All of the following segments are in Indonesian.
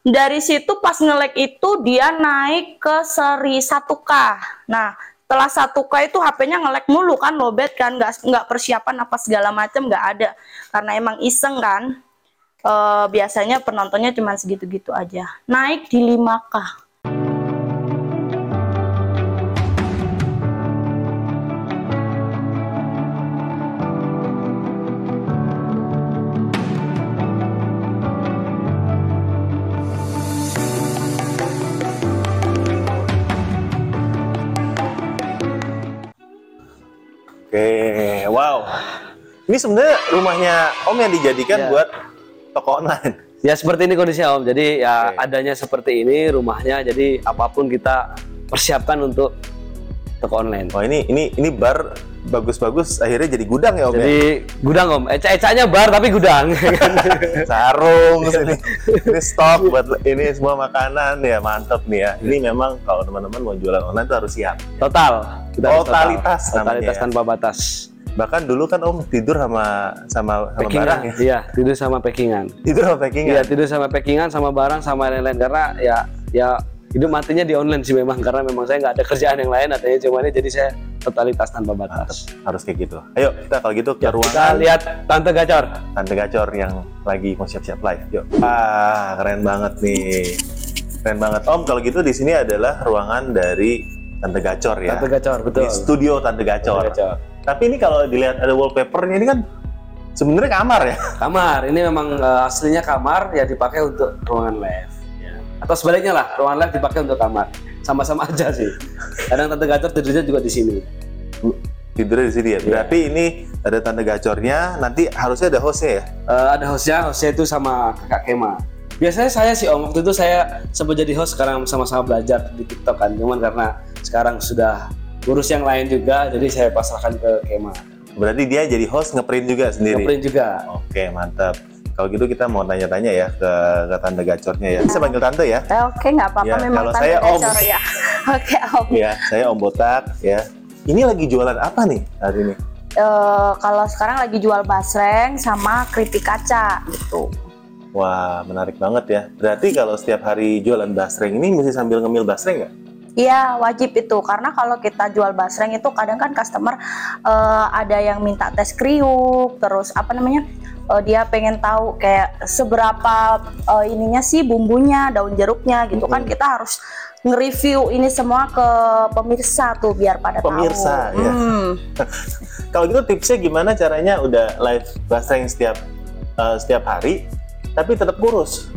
dari situ pas ngelek itu dia naik ke seri 1K. Nah, setelah 1K itu HP-nya ngelek mulu kan, lobet kan, nggak nggak persiapan apa segala macam nggak ada. Karena emang iseng kan. E, biasanya penontonnya cuma segitu-gitu aja. Naik di 5K. Ini sebenarnya rumahnya Om yang dijadikan Ya. buat toko online. Ya seperti ini kondisinya Om. Jadi ya Oke. adanya seperti ini rumahnya. Jadi apa pun kita persiapkan untuk toko online. Wah ini ini ini bar bagus-bagus akhirnya jadi gudang ya Om ya. Jadi gudang Om. Eca-ecanya bar tapi gudang. Sarung ini, ini stok buat ini semua makanan ya mantep nih ya. Ini memang kalau teman-teman mau jualan online tuh harus siap. Total. Kita harus total. Totalitas namanya Totalitas ya. tanpa batas. Bahkan dulu kan Om tidur sama sama, sama barang Packingan. ya. Iya, tidur sama packingan. Tidur sama packing Iya, tidur sama packingan sama barang sama lain-lain karena ya ya hidup matinya di online sih memang karena memang saya nggak ada kerjaan yang lain artinya cuma ini jadi saya totalitas tanpa batas. harus kayak gitu. Ayo kita kalau gitu ke Ya, kita ruangan lihat tante gacor. Tante Gacor yang lagi mau siap-siap live. Yuk. Ah, keren banget nih. Keren banget. Om, kalau gitu di sini adalah ruangan dari Tante Gacor ya. Tante gacor betul. Di studio Tante Gacor. Tante gacor. Tapi ini kalau dilihat ada wallpapernya ini kan sebenarnya kamar ya. Kamar ini memang eh, aslinya kamar ya dipakai untuk ruangan live. Ya. Atau sebaliknya lah, ruangan live dipakai untuk kamar. Sama-sama aja sih. Kadang tante gacor tidurnya juga di sini. Tidurnya di sini ya. Berarti ini ada Tante Gacornya, nanti harusnya ada hostnya ya. Eh, ada hostnya, hostnya itu sama kakak Kema. Biasanya saya sih om, waktu itu saya sempat jadi host sekarang sama-sama belajar di TikTok kan. Cuman karena sekarang sudah ngurus yang lain juga, jadi saya pasrahkan ke Kema. Berarti dia jadi host ngeprint juga sendiri. Ngeprint juga. Oke, mantap. Kalau gitu kita mau tanya-tanya ya ke, ke Tante Gacornya ya. Saya panggil Tante ya. Eh, Oke, nggak apa-apa Ya, memang kalau tante saya Om. gacor ya. Oke, Om. Ya, saya Om Botak ya. Ini lagi jualan apa nih hari ini? Eh, kalau sekarang lagi jual basreng sama keripik kaca gitu. Wah, menarik banget ya. Berarti kalau setiap hari jualan basreng ini mesti sambil ngemil basreng nggak? Iya wajib itu karena kalau kita jual basreng itu kadang kan customer eh, ada yang minta tes kriuk terus apa namanya eh, dia pengen tahu kayak seberapa eh, ininya sih bumbunya daun jeruknya gitu kan Mhm. kita harus nge-review ini semua ke pemirsa tuh biar pada Pemirsa, tahu. ya. Hmm. Kalau gitu tipsnya gimana caranya udah live basreng setiap eh, setiap hari, tapi tetap kurus?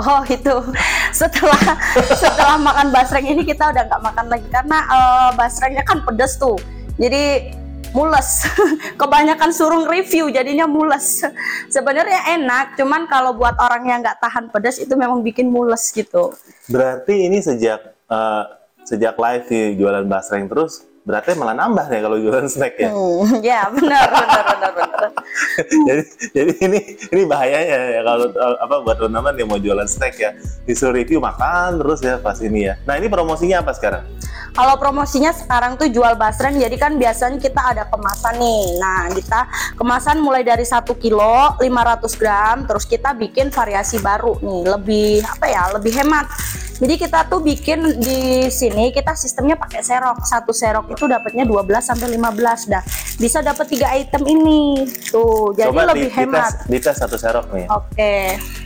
Oh itu. Setelah setelah makan basreng ini kita udah nggak makan lagi karena eh, basrengnya kan pedes tuh. Jadi mules. Kebanyakan suruh review jadinya mules. Sebenarnya enak cuman kalau buat orang yang nggak tahan pedas itu memang bikin mules gitu. Berarti ini sejak eh, sejak live di jualan basreng terus, berarti malah nambah nih kalau jualan snack ya. Hmm, ya benar benar benar benar jadi jadi ini ini bahayanya ya kalau apa buat teman-teman yang mau jualan snack ya disuruh review makan terus ya pas ini ya. Nah ini promosinya apa sekarang? Kalau promosinya sekarang tuh jual basreng, jadi kan biasanya kita ada kemasan nih. Nah, kita kemasan mulai dari 1 kilo 500 gram, terus kita bikin variasi baru nih, lebih apa ya, lebih hemat. Jadi kita tuh bikin di sini kita sistemnya pakai serok. Satu serok itu dapatnya 12 sampai 15 dah. Bisa dapat tiga item ini. Tuh, jadi Coba lebih di, hemat. dites, dites satu serok nih. Oke.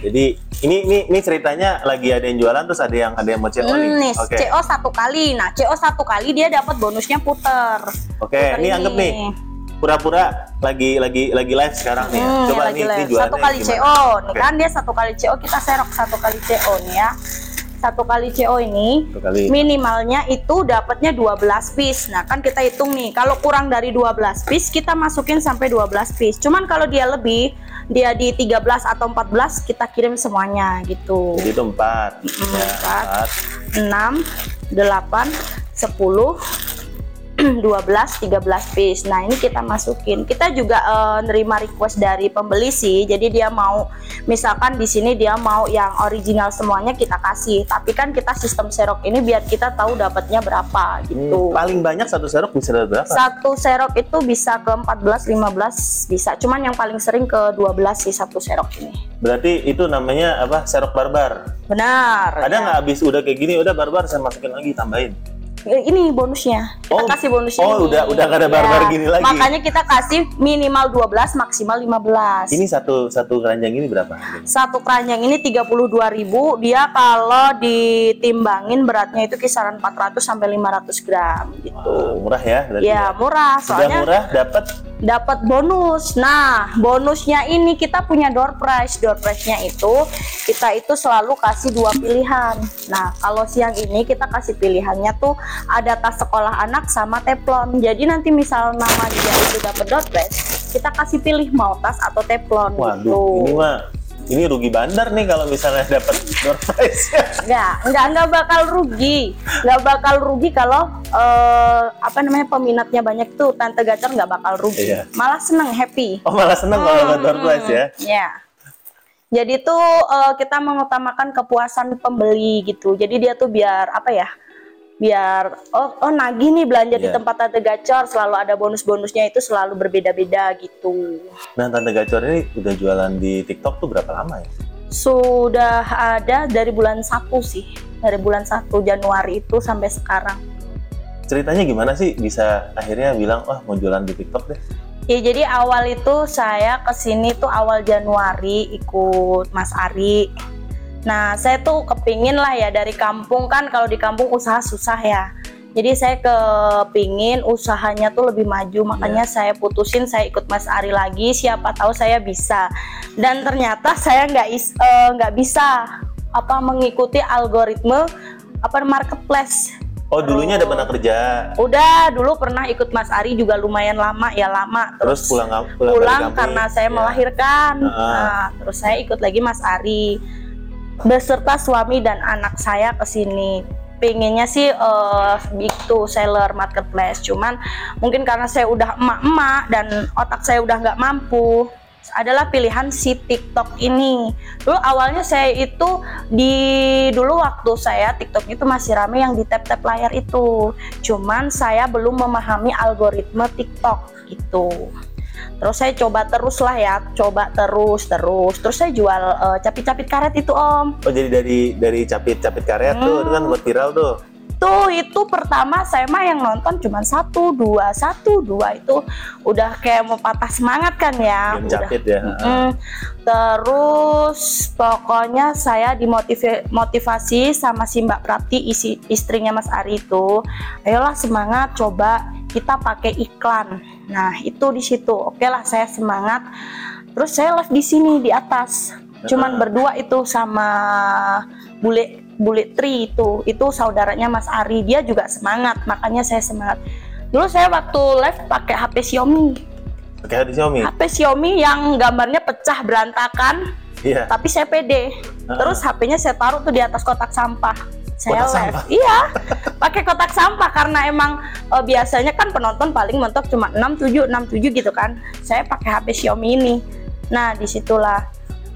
Jadi ini ini ini ceritanya lagi ada yang jualan terus ada yang ada yang mau CO. Hmm, nih, Oke. CO satu kali. Nah, CO satu kali dia dapat bonusnya puter. Oke, Puter ini anggap nih pura-pura lagi lagi lagi live sekarang nih. ya. Hmm, Coba lagi nih, live. satu kali gimana? CO nih kan dia satu kali CO kita serok satu kali CO nih ya satu kali CO ini Satu kali. minimalnya itu dapatnya 12 piece nah kan kita hitung nih kalau kurang dari 12 piece kita masukin sampai 12 piece cuman kalau dia lebih dia di 13 atau 14 kita kirim semuanya gitu Jadi itu empat. Hmm, Ya, empat. empat. 6 8 10 12 13 piece. Nah, ini kita masukin. Kita juga uh, nerima request dari pembeli sih. Jadi dia mau misalkan di sini dia mau yang original semuanya kita kasih. Tapi kan kita sistem serok ini biar kita tahu dapatnya berapa gitu. Hmm, paling banyak satu serok bisa berapa? Satu serok itu bisa ke 14 15 bisa. Cuman yang paling sering ke 12 sih satu serok ini. Berarti itu namanya apa? Serok barbar. Benar. Ada ya. nggak habis udah kayak gini udah barbar saya masukin lagi tambahin. Ini bonusnya. Kita Oh, kasih bonusnya. oh, ini. udah- udah nggak ada barbar gini lagi. Makanya kita kasih minimal 12 maksimal 15. Ini satu satu keranjang ini berapa? Satu keranjang ini 32.000. Dia kalau ditimbangin beratnya itu kisaran 400 sampai 500 gram gitu. Oh, murah ya berarti. Ya, murah. Udah Soalnya murah dapat dapat bonus. Nah, bonusnya ini kita punya door prize. Door prize-nya itu kita itu selalu kasih dua pilihan. Nah, kalau siang ini kita kasih pilihannya tuh ada tas sekolah anak sama teflon. Jadi nanti misal nama dia itu dapat door prize, kita kasih pilih mau tas atau teflon Waduh, gitu. ini mah ini rugi bandar nih kalau misalnya dapat door prize. Enggak, enggak, enggak bakal rugi. Enggak bakal rugi kalau eh, apa namanya peminatnya banyak tuh Tante Gacor enggak bakal rugi. Iya. Malah seneng, happy. oh, malah seneng kalau dapat door prize ya. Ya. Jadi tuh eh, kita mengutamakan kepuasan pembeli gitu. Jadi dia tuh biar apa ya? Biar oh oh nagih nih belanja di Iya. tempat Tante Gacor selalu ada bonus-bonusnya itu selalu berbeda-beda gitu. Nah, Tante Gacor ini udah jualan di TikTok tuh berapa lama ya? Sudah ada dari bulan 1 sih. Dari bulan 1 Januari itu sampai sekarang. Ceritanya gimana sih bisa akhirnya bilang, wah mau jualan di TikTok deh? Ya jadi awal itu saya ke sini tuh awal Januari ikut Mas Ari. Nah saya tuh kepingin lah ya dari kampung kan kalau di kampung usaha susah ya. Jadi saya kepingin usahanya tuh lebih maju makanya saya putusin saya ikut Mas Ari lagi siapa tahu saya bisa. Dan ternyata saya nggak eh, nggak bisa apa mengikuti algoritma apa marketplace Oh, dulunya ada pernah kerja, Udah dulu pernah ikut Mas Ari juga lumayan lama ya lama terus pulang kam- pulang, pulang, kampung, karena saya ya. melahirkan. Heeh. Nah, terus saya ikut lagi Mas Ari beserta suami dan anak saya ke sini. Pengennya sih eh, big to seller marketplace, cuman mungkin karena saya udah emak-emak dan otak saya udah nggak mampu adalah pilihan si TikTok ini. Dulu awalnya saya itu di dulu waktu saya TikTok itu masih rame yang di tap-tap layar itu. Cuman saya belum memahami algoritma TikTok gitu. Terus saya coba terus lah ya, coba terus terus. Terus saya jual eh, capit-capit karet itu Om. Oh, jadi dari dari capit-capit karet tuh, itu kan Hmm. buat viral tuh. Tuh itu pertama saya mah yang nonton cuma satu dua satu dua itu udah kayak mau patah semangat kan ya. Game Udah. capit ya. Mm, terus pokoknya saya dimotivasi sama si Mbak Prati isi istrinya Mas Ari itu ayolah semangat coba kita pakai iklan. Nah itu di situ. Oke lah saya semangat. Terus saya live di sini di atas. Cuman berdua itu sama bule bule Tri itu. Itu saudaranya Mas Ari. Dia juga semangat makanya saya semangat. Dulu saya waktu live pakai HP Xiaomi. Pakai di Xiaomi. HP Xiaomi yang gambarnya pecah berantakan, Iya. tapi saya pede. Terus HP-nya saya taruh tuh di atas kotak sampah. Saya Kotak sampah? Iya. Pakai kotak sampah karena emang eh, biasanya kan penonton paling mentok cuma 67 67 gitu kan. Saya pakai HP Xiaomi ini. Nah, di situlah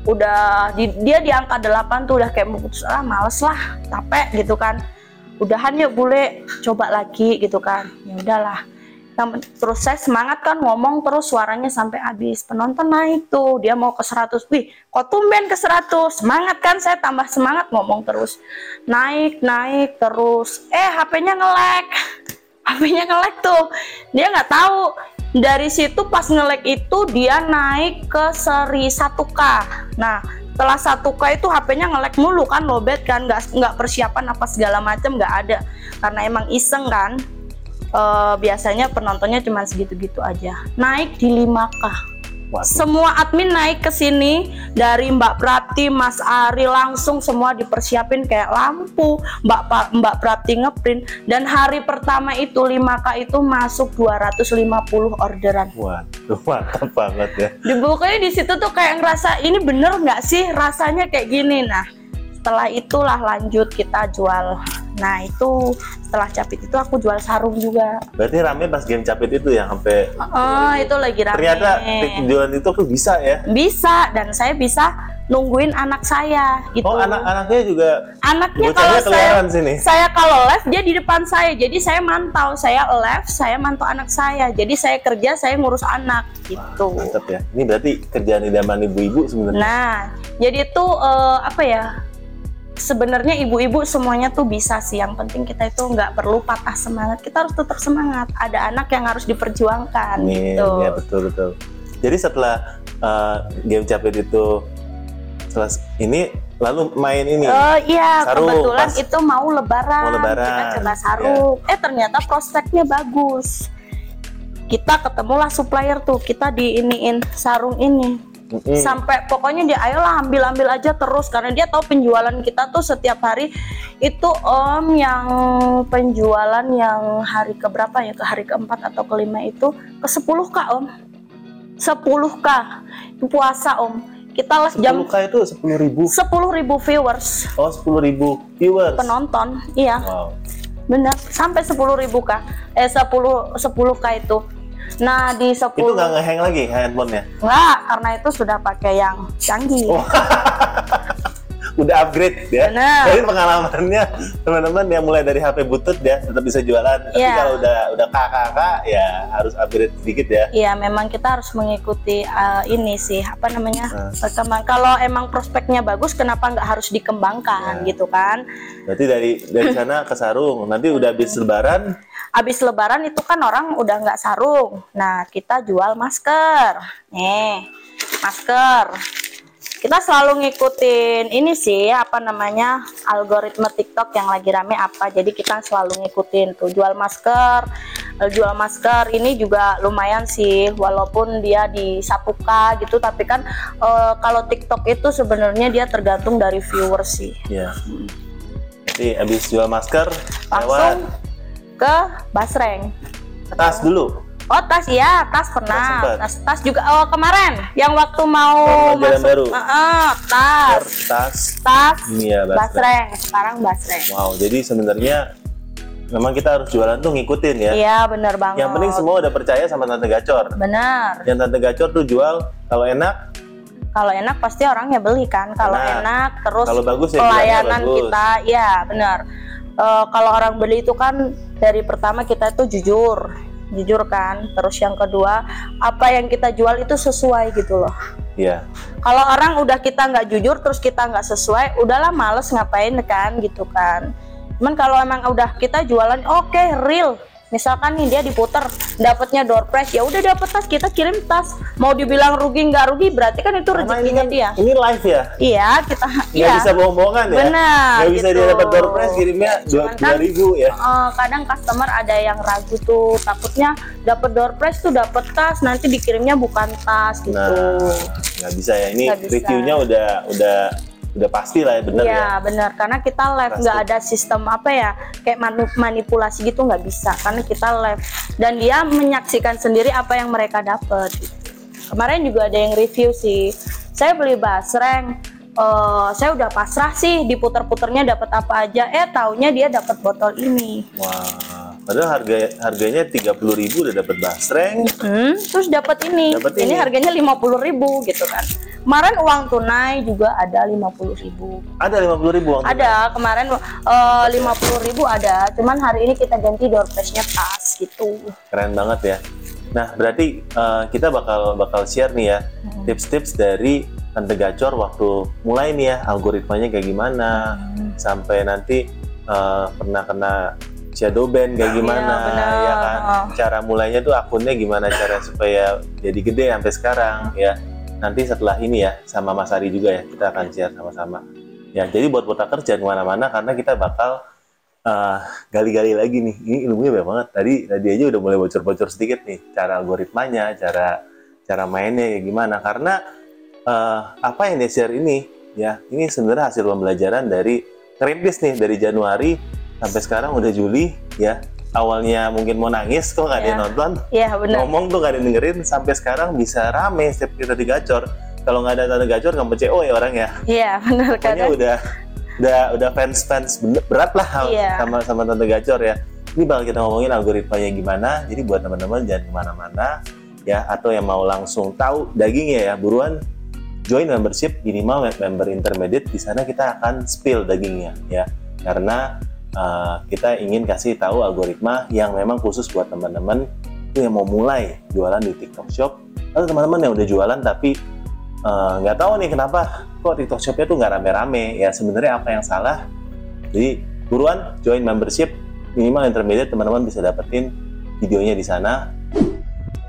udah di- dia di angka 8 tuh udah kayak mau putus ah males lah capek gitu kan udahan yuk bule coba lagi gitu kan ya udahlah terus saya semangat kan ngomong terus suaranya sampai habis. Penonton naik tuh dia mau ke 100 wih kok tumben ke 100 semangat kan? Saya tambah semangat ngomong terus. Naik naik terus. Eh HP-nya ngelek HP-nya ngelek tuh. Dia nggak tahu. Dari situ pas ngelek itu dia naik ke seri 1K nah setelah 1K itu HP-nya ngelek mulu kan lobet kan. Nggak nggak persiapan apa segala macam nggak ada. Karena emang iseng kan Eh, biasanya penontonnya cuma segitu-gitu aja naik di 5K Waduh. semua admin naik ke sini dari Mbak Prati, Mas Ari langsung semua dipersiapin kayak lampu, Mbak Pa- Mbak Prati ngeprint dan hari pertama itu 5K itu masuk 250 orderan. Waduh, mantap banget ya. Dibukanya di situ tuh kayak ngerasa ini bener nggak sih rasanya kayak gini. Nah, setelah itulah lanjut kita jual Nah itu setelah capit itu aku jual sarung juga. Berarti rame pas game capit itu ya sampai Oh itu lagi rame. ternyata jualan itu aku bisa ya. bisa dan saya bisa nungguin anak saya gitu. Oh anak-anaknya juga Anaknya kalau saya sini. saya kalau live dia di depan saya jadi saya mantau saya live saya mantau anak saya jadi saya kerja saya ngurus anak gitu Mantap ya. Ini berarti kerjaan idaman ibu-ibu sebenarnya. nah jadi itu eh, apa ya sebenarnya ibu-ibu semuanya tuh bisa sih yang penting kita itu nggak perlu patah semangat kita harus tetap semangat ada anak yang harus diperjuangkan Amin. gitu Ya betul betul. Jadi setelah uh, game capit itu setelah ini lalu main ini. Oh iya, Sarung, kebetulan pas- itu mau lebaran. Mau lebaran, Kita coba sarung. Eh ternyata prospeknya bagus. Kita ketemulah supplier tuh, kita diiniin sarung ini. Mm-mm. Sampai pokoknya dia ayolah ambil-ambil aja terus. Karena dia tahu penjualan kita tuh setiap hari itu Om yang penjualan yang hari keberapa ya? Ke hari keempat atau kelima itu ke 10 k Om? 10 k itu puasa Om. Kita les jam 10K itu sepuluh ribu. 10.000 viewers. Oh sepuluh ribu viewers. penonton iya. Wow. benar sampai 10.000 k eh 10 10 k itu nah di 10 Itu nggak ngehang lagi handphonenya. Nggak, karena itu sudah pakai yang canggih Oh. Udah upgrade ya. Benar. Dari pengalamannya teman-teman yang mulai dari HP butut ya tetap bisa jualan. Tapi Iya. kalau udah udah kakak ya harus upgrade sedikit ya. Iya, memang kita harus mengikuti eh, ini sih apa namanya Nah. perkembangan. Kalau emang prospeknya bagus, kenapa nggak harus dikembangkan Ya. gitu kan? Berarti dari dari sana ke sarung. Nanti udah habis lebaran Habis Lebaran itu kan orang udah nggak sarung. Nah, kita jual masker. Nih, masker. Kita selalu ngikutin ini sih apa namanya algoritma TikTok yang lagi rame apa. Jadi kita selalu ngikutin tuh jual masker, Eh, jual masker ini juga lumayan sih walaupun dia di 1K gitu tapi kan eh, kalau TikTok itu sebenarnya dia tergantung dari viewers sih. ya. Jadi habis jual masker lewat Langsung ke Basreng. tas dulu. Oh tas ya, tas Tas pernah. sempat. Tas, tas juga oh kemarin yang waktu mau Jalan Baru. Heeh, tas, Tas tas, ini ya Basreng. basreng. Sekarang basreng. Wow, jadi sebenarnya memang kita harus jualan tuh ngikutin ya. Iya benar banget. Yang penting semua udah percaya sama Tante Gacor. Benar. Yang Tante Gacor tuh jual kalau enak, Kalau enak pasti orangnya beli kan. Kalau Enak. enak terus kalau bagus ya pelayanan bagus. kita, ya benar. Eh, kalau orang beli itu kan dari pertama kita itu jujur, jujur kan. Terus yang kedua apa yang kita jual itu sesuai gitu loh. Iya. kalau orang udah kita nggak jujur terus kita nggak sesuai udahlah males ngapain kan gitu kan cuman kalau emang udah kita jualan oke real misalkan nih dia diputer dapatnya door prize ya udah dapet tas kita kirim tas mau dibilang rugi nggak rugi berarti kan itu rezekinya dia ini live ya. iya kita Nggak iya bisa bohong-bohongan ya. Benar, Nggak bisa gitu. dia dapat door prize kirimnya dua Cuman kan- ribu ya. Eh, kadang customer ada yang ragu tuh takutnya dapat door prize tuh dapat tas nanti dikirimnya bukan tas gitu Nah, nggak bisa ya. Ini bisa. reviewnya udah udah udah pasti lah ya bener Iya ya. benar karena kita live nggak ada sistem apa ya kayak manipulasi gitu nggak bisa. Karena kita live. Dan dia menyaksikan sendiri apa yang mereka dapat. Kemarin juga ada yang review sih, saya beli basreng, eh, saya udah pasrah sih diputer-puternya dapat apa aja, eh taunya dia dapat botol ini, Wah, padahal harga harganya tiga puluh ribu udah dapat basreng. Hmm, terus dapat ini, ini ini. harganya lima puluh ribu gitu kan. Kemarin uang tunai juga ada lima puluh ribu. Ada lima puluh ribu. Ada kemarin lima puluh ribu ada, cuman hari ini kita ganti door prize-nya tas gitu. Keren banget ya. Nah, berarti eh, kita bakal bakal share nih ya Hmm. tips-tips dari Tante Gacor waktu mulai nih ya algoritmanya kayak gimana Hmm. sampai nanti eh, pernah kena shadow ban kayak Iya, gimana benar. ya kan. Oh. Cara mulainya tuh akunnya gimana cara supaya jadi gede sampai sekarang ya. Nanti setelah ini ya sama Mas Ari juga ya kita akan share sama-sama. Ya, jadi buat botakers jangan ke mana-mana karena kita bakal eh, gali-gali lagi nih. Ini ilmunya banyak banget. Tadi tadi aja udah mulai bocor-bocor sedikit nih cara algoritmanya, cara cara mainnya ya gimana. Karena eh, apa yang dia share ini ya, ini sebenarnya hasil pembelajaran dari Kerintis nih dari Januari sampai sekarang udah Juli ya. Awalnya mungkin mau nangis kok nggak ada yang Iya. nonton, Iya benar. ngomong tuh nggak ada yang dengerin sampai sekarang bisa rame setiap kita digacor. Kalau nggak ada tanda gacor nggak CO ya orang ya. Iya benar Pokoknya kan. udah udah udah fans fans berat lah Iya. sama sama tante gacor ya ini bakal kita ngomongin algoritmanya gimana jadi buat teman-teman jangan ke mana-mana ya atau yang mau langsung tahu dagingnya ya buruan join membership minimal member intermediate di sana kita akan spill dagingnya ya karena uh, kita ingin kasih tahu algoritma yang memang khusus buat teman-teman yang mau mulai jualan di TikTok Shop. Atau teman-teman yang udah jualan tapi uh, nggak tahu nih kenapa kok TikTok Shopnya tuh nggak rame-rame. Ya sebenarnya apa yang salah? Jadi buruan join membership. Minimal intermediate teman-teman bisa dapetin videonya di sana.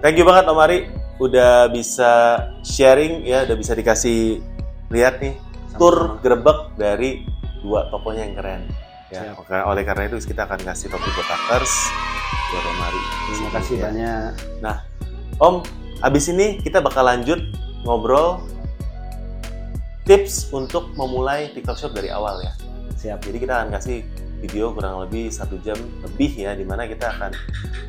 Thank you banget Om Ari udah bisa sharing ya. Udah bisa dikasih lihat nih. Tur grebek dari dua tokonya yang keren ya Siap. oke oleh karena itu kita akan kasih topi botakers buat Om Ari Terima kasih Ya. banyak. Om abis ini kita bakal lanjut ngobrol tips untuk memulai TikTok Shop dari awal ya Siap. jadi kita akan kasih video kurang lebih satu jam lebih ya di mana kita akan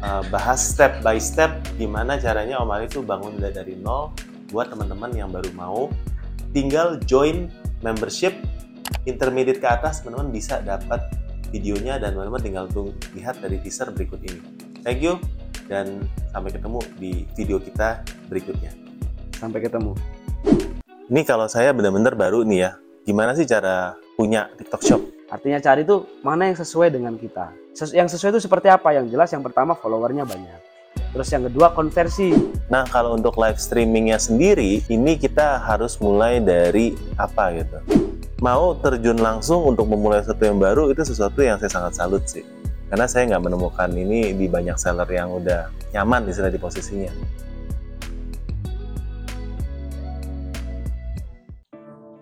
uh, bahas step by step gimana caranya Om Ali itu bangun dari nol buat teman-teman yang baru mau tinggal join membership intermediate ke atas teman-teman bisa dapat videonya dan teman-teman tinggal tunggu lihat dari teaser berikut ini thank you dan sampai ketemu di video kita berikutnya Sampai ketemu. ini kalau saya benar-benar baru nih ya gimana sih cara punya TikTok Shop Artinya cari tuh mana yang sesuai dengan kita. Ses- yang sesuai itu seperti apa? Yang jelas yang pertama followernya banyak. Terus yang kedua konversi. Nah, kalau untuk live streamingnya sendiri, ini kita harus mulai dari apa gitu. Mau terjun langsung untuk memulai sesuatu yang baru, itu sesuatu yang saya sangat salut sih. Karena saya nggak menemukan ini di banyak seller yang udah nyaman istilah di posisinya.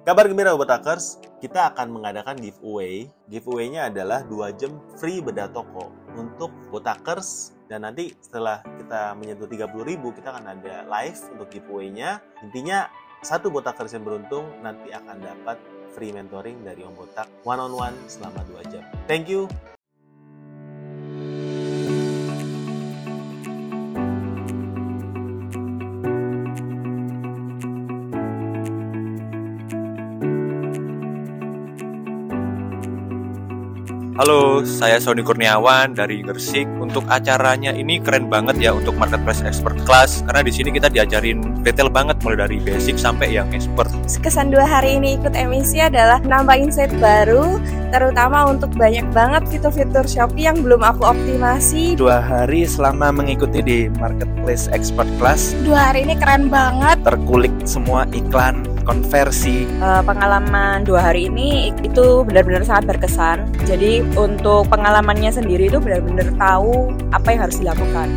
Kabar gembira buat Takers, kita akan mengadakan giveaway. Giveaway-nya adalah 2 jam free bedah toko untuk botakers dan nanti setelah kita menyentuh 30.000 kita akan ada live untuk giveaway-nya. Intinya satu botakers yang beruntung nanti akan dapat free mentoring dari Om Botak one on one selama 2 jam. Thank you. Halo, saya Sony Kurniawan dari Gersik. Untuk acaranya ini keren banget ya untuk marketplace expert class karena di sini kita diajarin detail banget mulai dari basic sampai yang expert. kesan dua hari ini ikut emisi adalah nambah insight baru, terutama untuk banyak banget fitur-fitur Shopee yang belum aku optimasi. dua hari selama mengikuti di Marketplace Expert Class Dua hari ini keren banget. terkulik semua iklan konversi Eh, pengalaman dua hari ini itu benar-benar sangat berkesan. Jadi untuk pengalamannya sendiri itu benar-benar tahu apa yang harus dilakukan.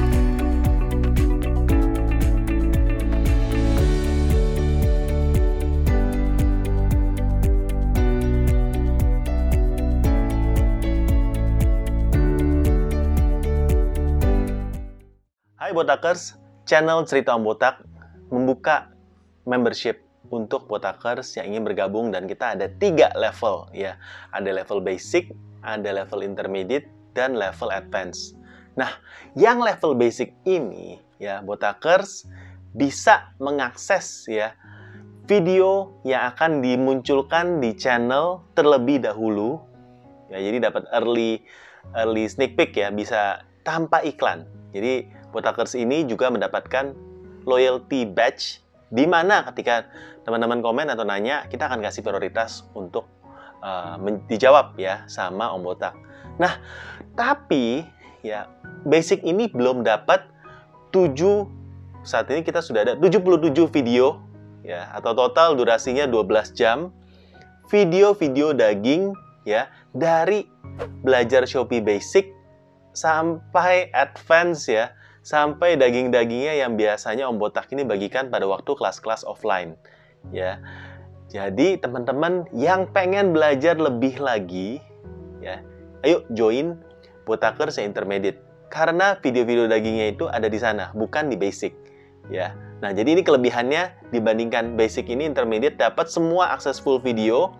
Hai Botakers, channel Cerita Om Botak membuka membership untuk Botakers yang ingin bergabung dan kita ada tiga level ya. Ada level basic, ada level intermediate, dan level advance. Nah, yang level basic ini ya Botakers bisa mengakses ya video yang akan dimunculkan di channel terlebih dahulu. Ya, jadi dapat early early sneak peek ya, bisa tanpa iklan. Jadi Botakers ini juga mendapatkan loyalty badge di mana ketika teman-teman komen atau nanya, kita akan kasih prioritas untuk uh, dijawab ya sama Om Botak. Nah, tapi ya basic ini belum dapat 7 saat ini kita sudah ada 77 video ya atau total durasinya 12 jam video-video daging ya dari belajar Shopee basic sampai advance ya sampai daging-dagingnya yang biasanya Om Botak ini bagikan pada waktu kelas-kelas offline ya. Jadi teman-teman yang pengen belajar lebih lagi ya, ayo join Botakers yang intermediate karena video-video dagingnya itu ada di sana, bukan di basic ya. Nah, jadi ini kelebihannya dibandingkan basic ini intermediate dapat semua akses full video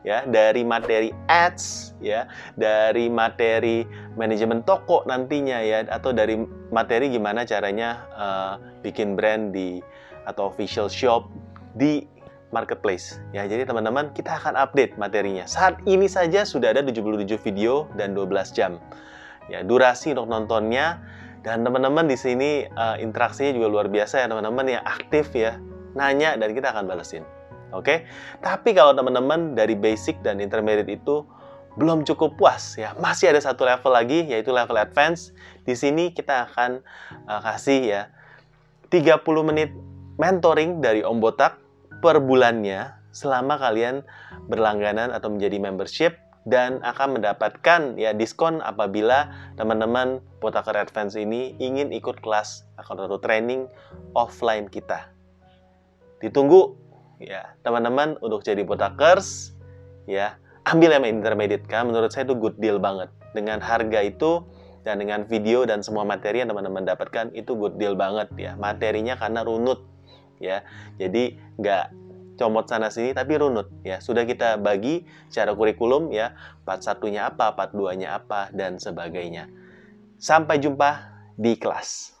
ya dari materi ads ya dari materi manajemen toko nantinya ya atau dari materi gimana caranya uh, bikin brand di atau official shop di marketplace. Ya, jadi teman-teman kita akan update materinya. Saat ini saja sudah ada 77 video dan 12 jam. Ya, durasi untuk nontonnya dan teman-teman di sini uh, interaksinya juga luar biasa ya teman-teman yang aktif ya, nanya dan kita akan balesin. Oke. Tapi kalau teman-teman dari basic dan intermediate itu belum cukup puas ya, masih ada satu level lagi yaitu level advance. Di sini kita akan uh, kasih ya 30 menit mentoring dari Om Botak per bulannya selama kalian berlangganan atau menjadi membership dan akan mendapatkan ya diskon apabila teman-teman Potaker Advance ini ingin ikut kelas atau training offline kita. Ditunggu ya teman-teman untuk jadi Potakers ya ambil yang intermediate kan menurut saya itu good deal banget. Dengan harga itu dan dengan video dan semua materi yang teman-teman dapatkan itu good deal banget ya. Materinya karena runut ya. Jadi nggak comot sana sini tapi runut ya. Sudah kita bagi secara kurikulum ya part satunya apa part duanya apa dan sebagainya. Sampai jumpa di kelas